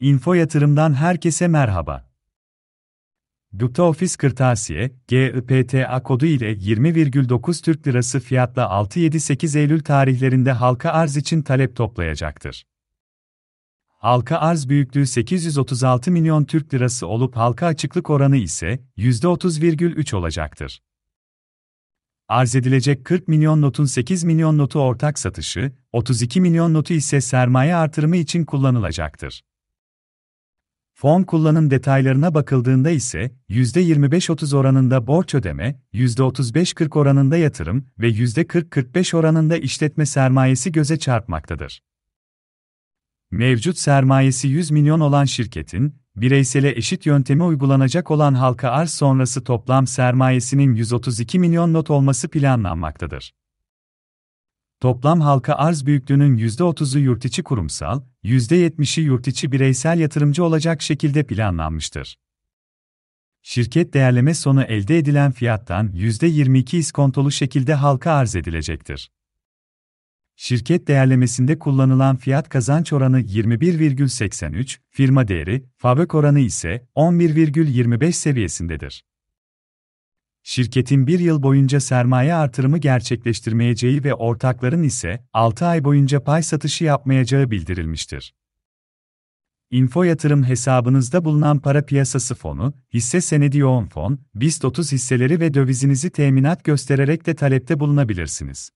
Info Yatırım'dan herkese merhaba. Gupta Ofis Kırtasiye, GIPTA kodu ile 20,9 Türk Lirası fiyatla 6-7-8 Eylül tarihlerinde halka arz için talep toplayacaktır. Halka arz büyüklüğü 836 milyon Türk Lirası olup halka açıklık oranı ise %30,3 olacaktır. Arz edilecek 40 milyon notun 8 milyon notu ortak satışı, 32 milyon notu ise sermaye artırımı için kullanılacaktır. Fon kullanım detaylarına bakıldığında ise %25-30 oranında borç ödeme, %35-40 oranında yatırım ve %40-45 oranında işletme sermayesi göze çarpmaktadır. Mevcut sermayesi 100 milyon olan şirketin, bireysele eşit yöntemi uygulanacak olan halka arz sonrası toplam sermayesinin 132 milyon not olması planlanmaktadır. Toplam halka arz büyüklüğünün %30'u yurt içi kurumsal, %70'i yurt içi bireysel yatırımcı olacak şekilde planlanmıştır. Şirket değerleme sonu elde edilen fiyattan %22 iskontolu şekilde halka arz edilecektir. Şirket değerlemesinde kullanılan fiyat kazanç oranı 21,83, firma değeri, fabrik oranı ise 11,25 seviyesindedir. Şirketin bir yıl boyunca sermaye artırımı gerçekleştirmeyeceği ve ortakların ise 6 ay boyunca pay satışı yapmayacağı bildirilmiştir. Info yatırım hesabınızda bulunan para piyasası fonu, hisse senedi yoğun fon, BIST 30 hisseleri ve dövizinizi teminat göstererek de talepte bulunabilirsiniz.